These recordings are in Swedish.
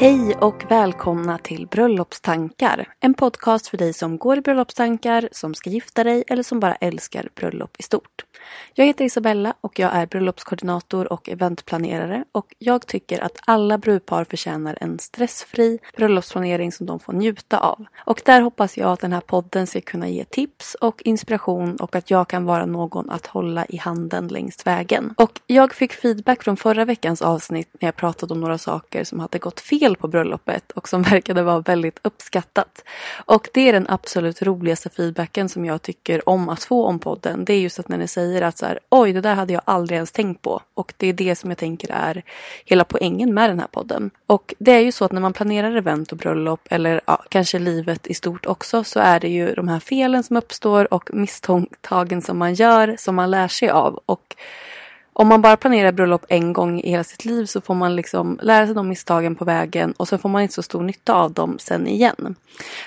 Hej och välkomna till Bröllopstankar. En podcast för dig som går i bröllopstankar, som ska gifta dig eller som bara älskar bröllop i stort. Jag heter Isabella och jag är bröllopskoordinator och eventplanerare och jag tycker att alla brudpar förtjänar en stressfri bröllopsplanering som de får njuta av. Och där hoppas jag att den här podden ska kunna ge tips och inspiration och att jag kan vara någon att hålla i handen längs vägen. Och jag fick feedback från förra veckans avsnitt när jag pratade om några saker som hade gått fel på bröllopet och som verkade vara väldigt uppskattat. Och det är den absolut roligaste feedbacken som jag tycker om att få om podden. Det är just att när ni säger att så här, oj det där hade jag aldrig ens tänkt på. Och det är det som jag tänker är hela poängen med den här podden. Och det är ju så att när man planerar event och bröllop eller ja, kanske livet i stort också så är det ju de här felen som uppstår och misstagen som man gör som man lär sig av. Och om man bara planerar bröllop en gång i hela sitt liv så får man liksom lära sig de misstagen på vägen och så får man inte så stor nytta av dem sen igen.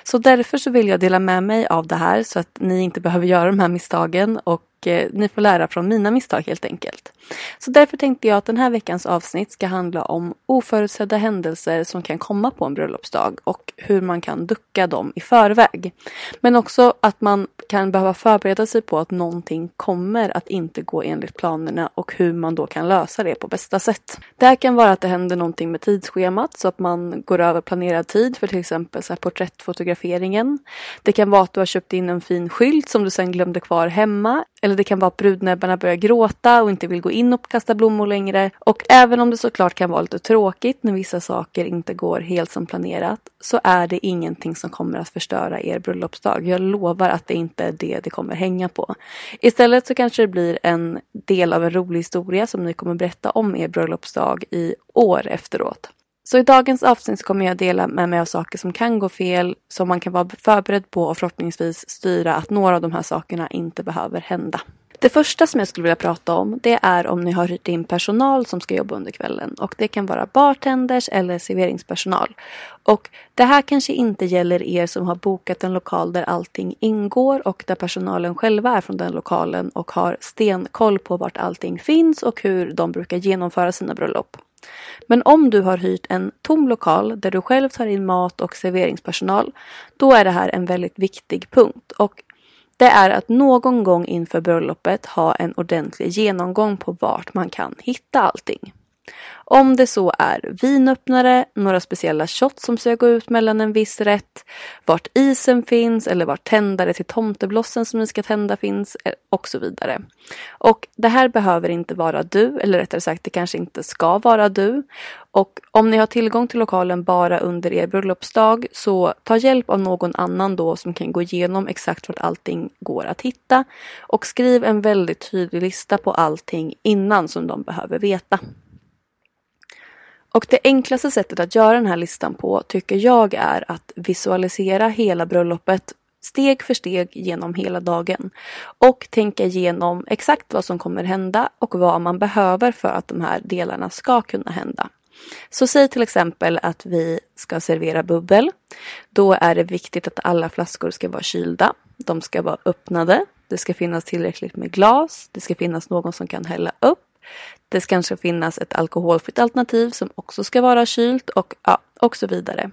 Så därför så vill jag dela med mig av det här så att ni inte behöver göra de här misstagen och eh, ni får lära från mina misstag helt enkelt. Så därför tänkte jag att den här veckans avsnitt ska handla om oförutsedda händelser som kan komma på en bröllopsdag och hur man kan ducka dem i förväg. Men också att man kan behöva förbereda sig på att någonting kommer att inte gå enligt planerna och hur man då kan lösa det på bästa sätt. Det här kan vara att det händer någonting med tidsschemat så att man går över planerad tid för till exempel så här porträttfotograferingen. Det kan vara att du har köpt in en fin skylt som du sen glömde kvar hemma. Eller det kan vara att brudnäbbarna börjar gråta och inte vill gå in och kasta blommor längre. Och även om det såklart kan vara lite tråkigt när vissa saker inte går helt som planerat så är det ingenting som kommer att förstöra er bröllopsdag. Jag lovar att det inte är det det kommer hänga på. Istället så kanske det blir en del av en rolig historia som ni kommer berätta om er bröllopsdag i år efteråt. Så i dagens avsnitt kommer jag dela med mig av saker som kan gå fel, som man kan vara förberedd på och förhoppningsvis styra att några av de här sakerna inte behöver hända. Det första som jag skulle vilja prata om det är om ni har hyrt in personal som ska jobba under kvällen. Och det kan vara bartenders eller serveringspersonal. Och det här kanske inte gäller er som har bokat en lokal där allting ingår och där personalen själva är från den lokalen och har stenkoll på vart allting finns och hur de brukar genomföra sina bröllop. Men om du har hyrt en tom lokal där du själv tar in mat och serveringspersonal, då är det här en väldigt viktig punkt. Och det är att någon gång inför bröllopet ha en ordentlig genomgång på vart man kan hitta allting. Om det så är vinöppnare, några speciella shots som ska gå ut mellan en viss rätt, vart isen finns eller vart tändare till tomteblossen som ni ska tända finns eh, och så vidare. Och det här behöver inte vara du, eller rättare sagt det kanske inte ska vara du. Och om ni har tillgång till lokalen bara under er bröllopsdag så ta hjälp av någon annan då som kan gå igenom exakt vart allting går att hitta. Och skriv en väldigt tydlig lista på allting innan som de behöver veta. Och det enklaste sättet att göra den här listan på tycker jag är att visualisera hela bröllopet steg för steg genom hela dagen och tänka igenom exakt vad som kommer hända och vad man behöver för att de här delarna ska kunna hända. Så säg till exempel att vi ska servera bubbel. Då är det viktigt att alla flaskor ska vara kylda. De ska vara öppnade. Det ska finnas tillräckligt med glas. Det ska finnas någon som kan hälla upp. Det ska kanske finnas ett alkoholfritt alternativ som också ska vara kylt och, ja, och så vidare.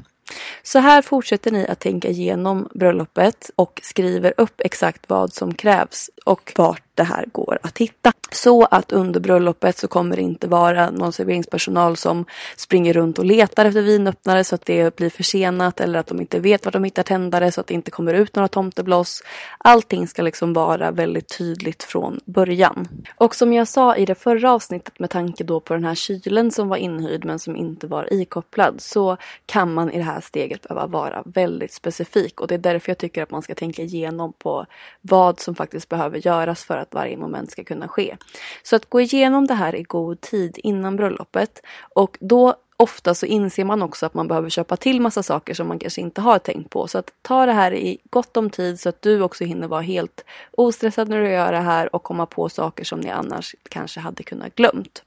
Så här fortsätter ni att tänka igenom bröllopet och skriver upp exakt vad som krävs och vart det här går att hitta. Så att under bröllopet så kommer det inte vara någon serveringspersonal som springer runt och letar efter vinöppnare så att det blir försenat eller att de inte vet var de hittar tändare så att det inte kommer ut några tomtebloss. Allting ska liksom vara väldigt tydligt från början. Och som jag sa i det förra avsnittet med tanke då på den här kylen som var inhyrd men som inte var ikopplad så kan man i det här steget behöva vara väldigt specifik och det är därför jag tycker att man ska tänka igenom på vad som faktiskt behöver göras för att varje moment ska kunna ske. Så att gå igenom det här i god tid innan bröllopet och då ofta så inser man också att man behöver köpa till massa saker som man kanske inte har tänkt på. Så att ta det här i gott om tid så att du också hinner vara helt ostressad när du gör det här och komma på saker som ni annars kanske hade kunnat glömt.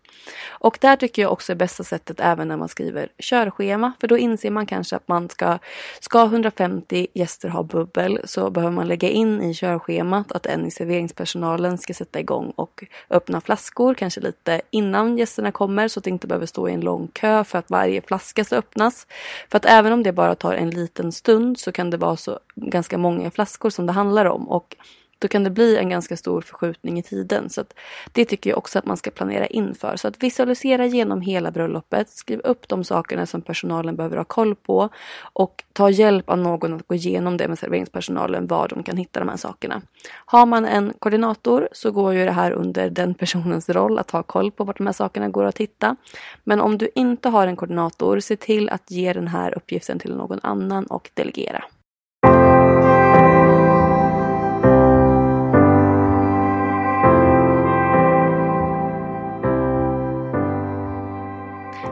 Och där tycker jag också är bästa sättet även när man skriver körschema. För då inser man kanske att man ska, ska 150 gäster ha bubbel så behöver man lägga in i körschemat att en i serveringspersonalen ska sätta igång och öppna flaskor, kanske lite innan gästerna kommer så att det inte behöver stå i en lång kö för att varje flaska ska öppnas. För att även om det bara tar en liten stund så kan det vara så ganska många flaskor som det handlar om. Och då kan det bli en ganska stor förskjutning i tiden. Så Det tycker jag också att man ska planera inför. Så att visualisera genom hela bröllopet, skriv upp de sakerna som personalen behöver ha koll på och ta hjälp av någon att gå igenom det med serveringspersonalen, var de kan hitta de här sakerna. Har man en koordinator så går ju det här under den personens roll att ha koll på vart de här sakerna går att hitta. Men om du inte har en koordinator, se till att ge den här uppgiften till någon annan och delegera.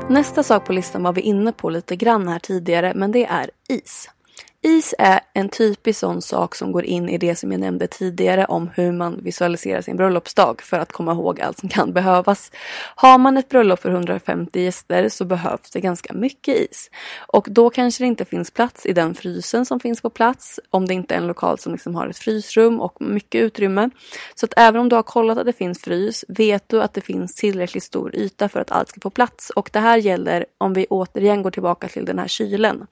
Nästa sak på listan var vi inne på lite grann här tidigare, men det är is. Is är en typisk sån sak som går in i det som jag nämnde tidigare om hur man visualiserar sin bröllopsdag för att komma ihåg allt som kan behövas. Har man ett bröllop för 150 gäster så behövs det ganska mycket is. Och då kanske det inte finns plats i den frysen som finns på plats om det inte är en lokal som liksom har ett frysrum och mycket utrymme. Så att även om du har kollat att det finns frys vet du att det finns tillräckligt stor yta för att allt ska få plats. Och det här gäller om vi återigen går tillbaka till den här kylen.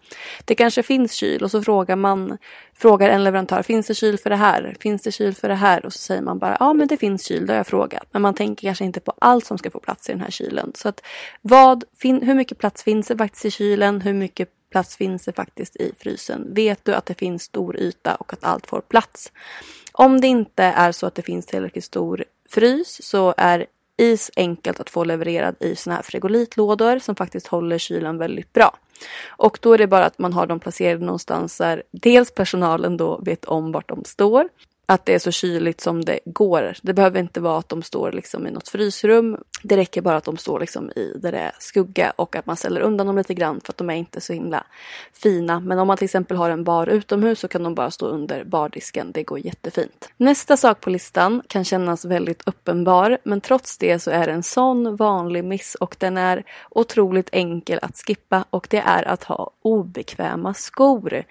Det kanske finns kyl och så så frågar man frågar en leverantör, finns det kyl för det här? Finns det kyl för det här? Och så säger man bara, ja men det finns kyl, det har jag frågat. Men man tänker kanske inte på allt som ska få plats i den här kylen. Så att vad, fin, hur mycket plats finns det faktiskt i kylen? Hur mycket plats finns det faktiskt i frysen? Vet du att det finns stor yta och att allt får plats? Om det inte är så att det finns tillräckligt stor frys så är is enkelt att få levererad i såna här frigolitlådor som faktiskt håller kylen väldigt bra. Och då är det bara att man har dem placerade någonstans där dels personalen då vet om vart de står att det är så kyligt som det går. Det behöver inte vara att de står liksom i något frysrum. Det räcker bara att de står liksom i där det är skugga och att man ställer undan dem lite grann för att de är inte så himla fina. Men om man till exempel har en bar utomhus så kan de bara stå under bardisken. Det går jättefint. Nästa sak på listan kan kännas väldigt uppenbar men trots det så är det en sån vanlig miss och den är otroligt enkel att skippa och det är att ha obekväma skor.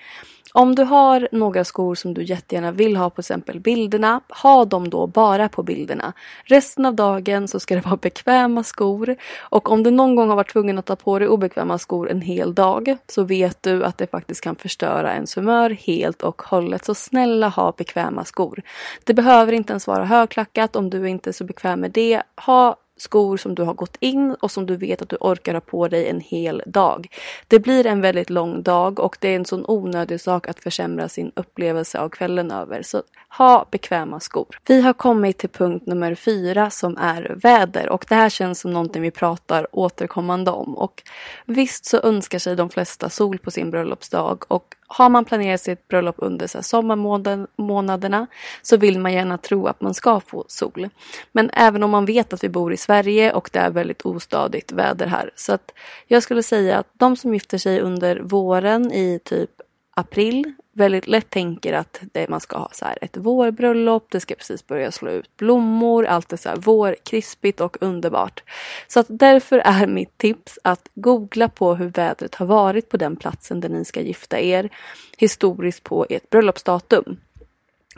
Om du har några skor som du jättegärna vill ha på exempel bilderna, ha dem då bara på bilderna. Resten av dagen så ska det vara bekväma skor och om du någon gång har varit tvungen att ta på dig obekväma skor en hel dag så vet du att det faktiskt kan förstöra ens humör helt och hållet. Så snälla ha bekväma skor. Det behöver inte ens vara högklackat om du inte är så bekväm med det. Ha skor som du har gått in och som du vet att du orkar ha på dig en hel dag. Det blir en väldigt lång dag och det är en sån onödig sak att försämra sin upplevelse av kvällen över. Så ha bekväma skor. Vi har kommit till punkt nummer fyra som är väder och det här känns som någonting vi pratar återkommande om. Och visst så önskar sig de flesta sol på sin bröllopsdag och har man planerat sitt bröllop under så sommarmånaderna så vill man gärna tro att man ska få sol. Men även om man vet att vi bor i Sverige och det är väldigt ostadigt väder här. Så att jag skulle säga att de som gifter sig under våren i typ april väldigt lätt tänker att det, man ska ha så här ett vårbröllop, det ska precis börja slå ut blommor, allt är så här vårkrispigt och underbart. Så att därför är mitt tips att googla på hur vädret har varit på den platsen där ni ska gifta er historiskt på ert bröllopsdatum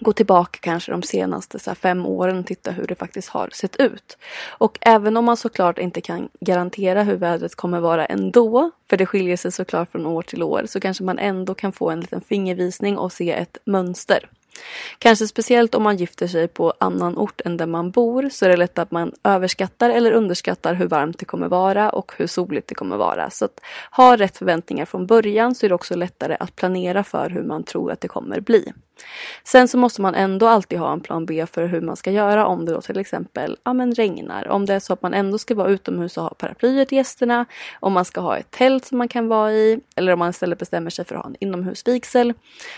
gå tillbaka kanske de senaste så fem åren och titta hur det faktiskt har sett ut. Och även om man såklart inte kan garantera hur vädret kommer vara ändå, för det skiljer sig såklart från år till år, så kanske man ändå kan få en liten fingervisning och se ett mönster. Kanske speciellt om man gifter sig på annan ort än där man bor så är det lätt att man överskattar eller underskattar hur varmt det kommer vara och hur soligt det kommer vara. Så att ha rätt förväntningar från början så är det också lättare att planera för hur man tror att det kommer bli. Sen så måste man ändå alltid ha en plan B för hur man ska göra om det då till exempel ja, men regnar. Om det är så att man ändå ska vara utomhus och ha paraplyer till gästerna. Om man ska ha ett tält som man kan vara i. Eller om man istället bestämmer sig för att ha en inomhusvigsel.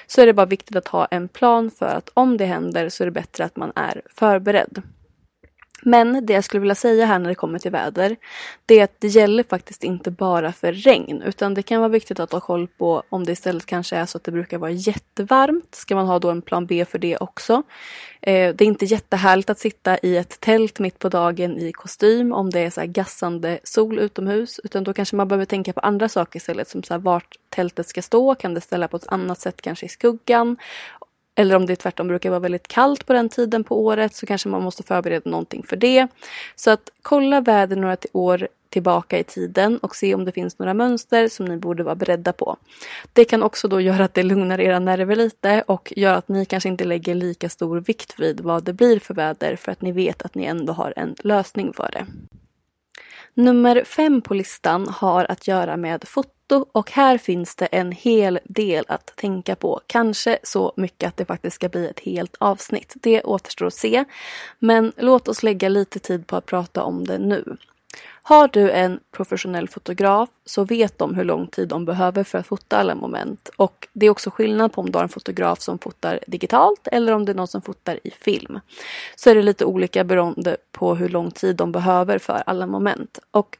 Så är det bara viktigt att ha en plan för att om det händer så är det bättre att man är förberedd. Men det jag skulle vilja säga här när det kommer till väder, det är att det gäller faktiskt inte bara för regn, utan det kan vara viktigt att ha koll på om det istället kanske är så att det brukar vara jättevarmt. Ska man ha då en plan B för det också? Eh, det är inte jättehärligt att sitta i ett tält mitt på dagen i kostym om det är så här gassande sol utomhus, utan då kanske man behöver tänka på andra saker istället, som så här vart tältet ska stå, kan det ställa på ett annat sätt, kanske i skuggan? Eller om det tvärtom brukar vara väldigt kallt på den tiden på året så kanske man måste förbereda någonting för det. Så att kolla väder några år tillbaka i tiden och se om det finns några mönster som ni borde vara beredda på. Det kan också då göra att det lugnar era nerver lite och gör att ni kanske inte lägger lika stor vikt vid vad det blir för väder för att ni vet att ni ändå har en lösning för det. Nummer fem på listan har att göra med foto och här finns det en hel del att tänka på. Kanske så mycket att det faktiskt ska bli ett helt avsnitt. Det återstår att se. Men låt oss lägga lite tid på att prata om det nu. Har du en professionell fotograf så vet de hur lång tid de behöver för att fota alla moment. Och det är också skillnad på om du har en fotograf som fotar digitalt eller om det är någon som fotar i film. Så är det lite olika beroende på hur lång tid de behöver för alla moment. Och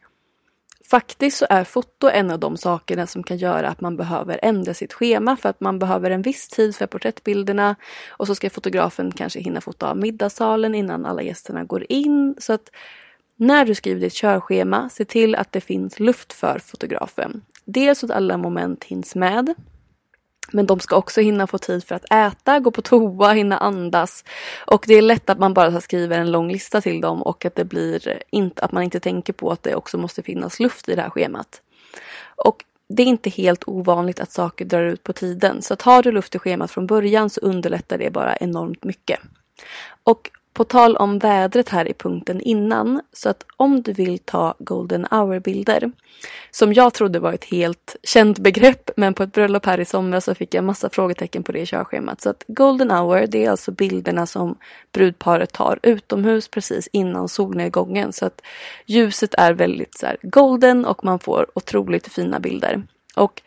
Faktiskt så är foto en av de sakerna som kan göra att man behöver ändra sitt schema för att man behöver en viss tid för porträttbilderna och så ska fotografen kanske hinna fota av middagssalen innan alla gästerna går in. Så att när du skriver ditt körschema, se till att det finns luft för fotografen. Dels så att alla moment hinns med. Men de ska också hinna få tid för att äta, gå på toa, hinna andas. Och det är lätt att man bara skriver en lång lista till dem och att det blir inte, att man inte tänker på att det också måste finnas luft i det här schemat. Och det är inte helt ovanligt att saker drar ut på tiden. Så tar du luft i schemat från början så underlättar det bara enormt mycket. Och på tal om vädret här i punkten innan, så att om du vill ta golden hour-bilder, som jag trodde var ett helt känt begrepp, men på ett bröllop här i somras så fick jag massa frågetecken på det i körschemat. Så att golden hour, det är alltså bilderna som brudparet tar utomhus precis innan solnedgången. Så att ljuset är väldigt så golden och man får otroligt fina bilder. Och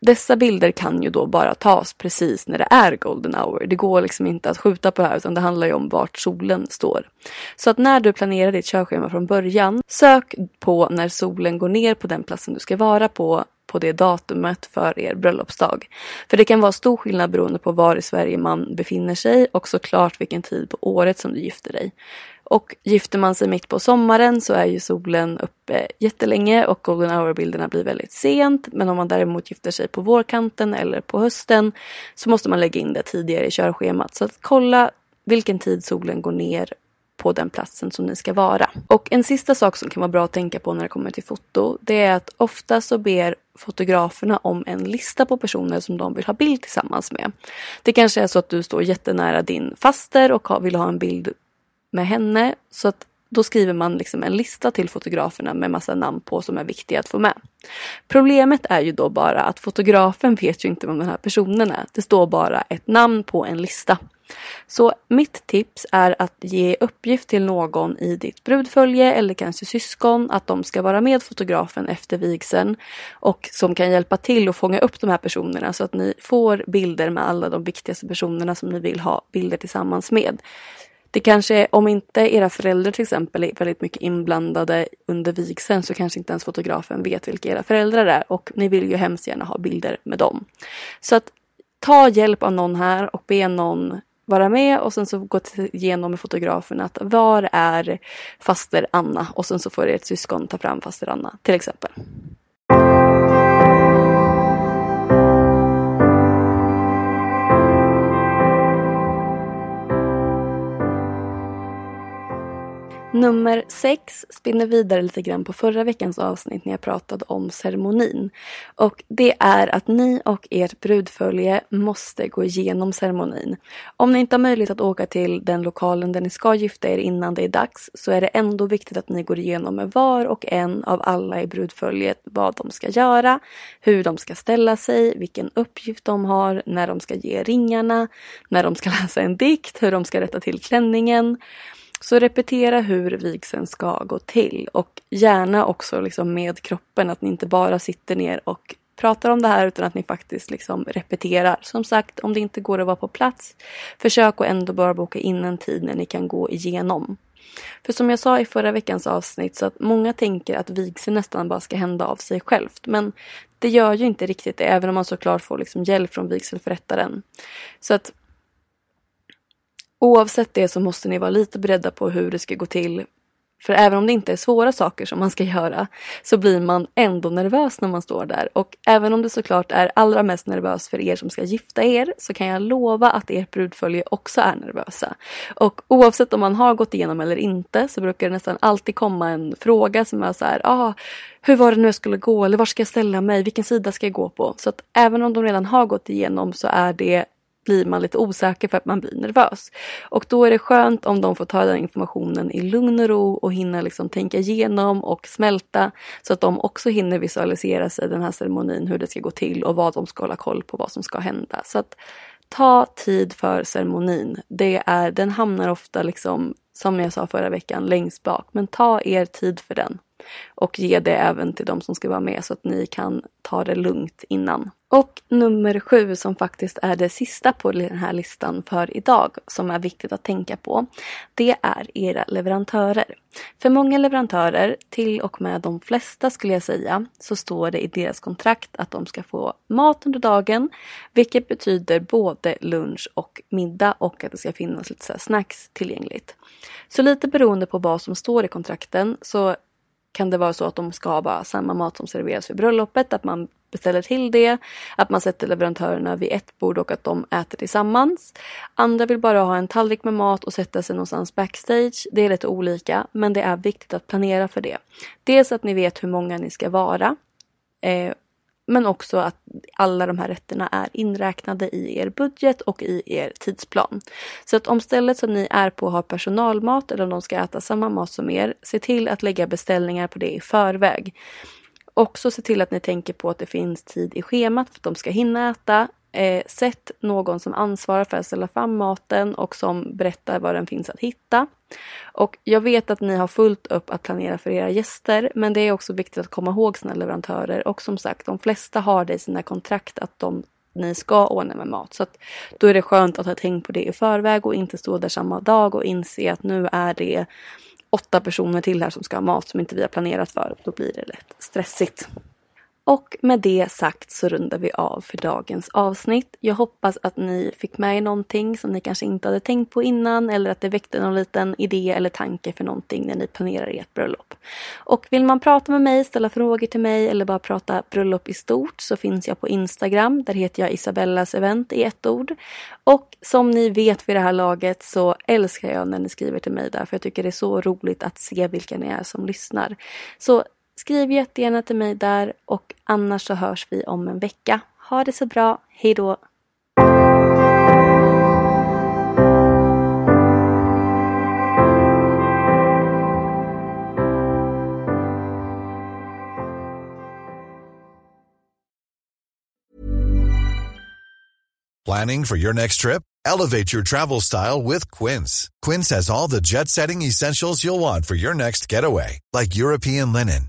dessa bilder kan ju då bara tas precis när det är golden hour. Det går liksom inte att skjuta på det här utan det handlar ju om vart solen står. Så att när du planerar ditt körschema från början, sök på när solen går ner på den platsen du ska vara på på det datumet för er bröllopsdag. För det kan vara stor skillnad beroende på var i Sverige man befinner sig och såklart vilken tid på året som du gifter dig. Och gifter man sig mitt på sommaren så är ju solen uppe jättelänge och golden hour-bilderna blir väldigt sent. Men om man däremot gifter sig på vårkanten eller på hösten så måste man lägga in det tidigare i körschemat. Så att kolla vilken tid solen går ner på den platsen som ni ska vara. Och en sista sak som kan vara bra att tänka på när det kommer till foto, det är att ofta så ber fotograferna om en lista på personer som de vill ha bild tillsammans med. Det kanske är så att du står jättenära din faster och vill ha en bild med henne. Så att då skriver man liksom en lista till fotograferna med massa namn på som är viktiga att få med. Problemet är ju då bara att fotografen vet ju inte vem den här personen är. Det står bara ett namn på en lista. Så mitt tips är att ge uppgift till någon i ditt brudfölje eller kanske syskon att de ska vara med fotografen efter vigseln och som kan hjälpa till att fånga upp de här personerna så att ni får bilder med alla de viktigaste personerna som ni vill ha bilder tillsammans med. Det kanske, om inte era föräldrar till exempel är väldigt mycket inblandade under vigseln så kanske inte ens fotografen vet vilka era föräldrar är och ni vill ju hemskt gärna ha bilder med dem. Så att ta hjälp av någon här och be någon vara med och sen så gå igenom med fotografen att var är faster Anna och sen så får ert syskon ta fram faster Anna till exempel. Nummer sex spinner vidare lite grann på förra veckans avsnitt när jag pratade om ceremonin. Och det är att ni och ert brudfölje måste gå igenom ceremonin. Om ni inte har möjlighet att åka till den lokalen där ni ska gifta er innan det är dags så är det ändå viktigt att ni går igenom med var och en av alla i brudföljet vad de ska göra, hur de ska ställa sig, vilken uppgift de har, när de ska ge ringarna, när de ska läsa en dikt, hur de ska rätta till klänningen. Så repetera hur vigseln ska gå till och gärna också liksom med kroppen, att ni inte bara sitter ner och pratar om det här utan att ni faktiskt liksom repeterar. Som sagt, om det inte går att vara på plats, försök att ändå bara boka in en tid när ni kan gå igenom. För som jag sa i förra veckans avsnitt så att många tänker att vigseln nästan bara ska hända av sig självt. Men det gör ju inte riktigt det, även om man såklart får liksom hjälp från vigselförrättaren. Så att Oavsett det så måste ni vara lite beredda på hur det ska gå till. För även om det inte är svåra saker som man ska göra så blir man ändå nervös när man står där. Och även om det såklart är allra mest nervös för er som ska gifta er så kan jag lova att ert brudfölje också är nervösa. Och oavsett om man har gått igenom eller inte så brukar det nästan alltid komma en fråga som är så här, ah, hur var det nu jag skulle gå eller var ska jag ställa mig, vilken sida ska jag gå på? Så att även om de redan har gått igenom så är det blir man lite osäker för att man blir nervös. Och då är det skönt om de får ta den informationen i lugn och ro och hinna liksom tänka igenom och smälta så att de också hinner visualisera sig den här ceremonin, hur det ska gå till och vad de ska hålla koll på, vad som ska hända. Så att ta tid för ceremonin. Det är, den hamnar ofta liksom, som jag sa förra veckan, längst bak. Men ta er tid för den. Och ge det även till de som ska vara med så att ni kan ta det lugnt innan. Och nummer sju som faktiskt är det sista på den här listan för idag som är viktigt att tänka på. Det är era leverantörer. För många leverantörer, till och med de flesta skulle jag säga, så står det i deras kontrakt att de ska få mat under dagen. Vilket betyder både lunch och middag och att det ska finnas lite snacks tillgängligt. Så lite beroende på vad som står i kontrakten så kan det vara så att de ska ha bara samma mat som serveras vid bröllopet, att man beställer till det, att man sätter leverantörerna vid ett bord och att de äter tillsammans. Andra vill bara ha en tallrik med mat och sätta sig någonstans backstage. Det är lite olika, men det är viktigt att planera för det. Dels att ni vet hur många ni ska vara. Eh, men också att alla de här rätterna är inräknade i er budget och i er tidsplan. Så att om stället som ni är på har personalmat eller om de ska äta samma mat som er, se till att lägga beställningar på det i förväg. Också se till att ni tänker på att det finns tid i schemat för att de ska hinna äta. Eh, sätt någon som ansvarar för att ställa fram maten och som berättar var den finns att hitta. Och jag vet att ni har fullt upp att planera för era gäster men det är också viktigt att komma ihåg sina leverantörer och som sagt de flesta har det i sina kontrakt att de ni ska ordna med mat. Så att då är det skönt att ha tänkt på det i förväg och inte stå där samma dag och inse att nu är det åtta personer till här som ska ha mat som inte vi har planerat för. Då blir det lätt stressigt. Och med det sagt så rundar vi av för dagens avsnitt. Jag hoppas att ni fick med er någonting som ni kanske inte hade tänkt på innan eller att det väckte någon liten idé eller tanke för någonting när ni planerar ert bröllop. Och vill man prata med mig, ställa frågor till mig eller bara prata bröllop i stort så finns jag på Instagram. Där heter jag Isabellas event i ett ord. Och som ni vet vid det här laget så älskar jag när ni skriver till mig där för jag tycker det är så roligt att se vilka ni är som lyssnar. Så Skriv jättegärna till mig där och annars så hörs vi om en vecka. Ha det så bra. Hej då! Planning for your next trip? Elevate your travel style with Quince. Quince has all the jet setting essentials you'll want for your next getaway, like European linen,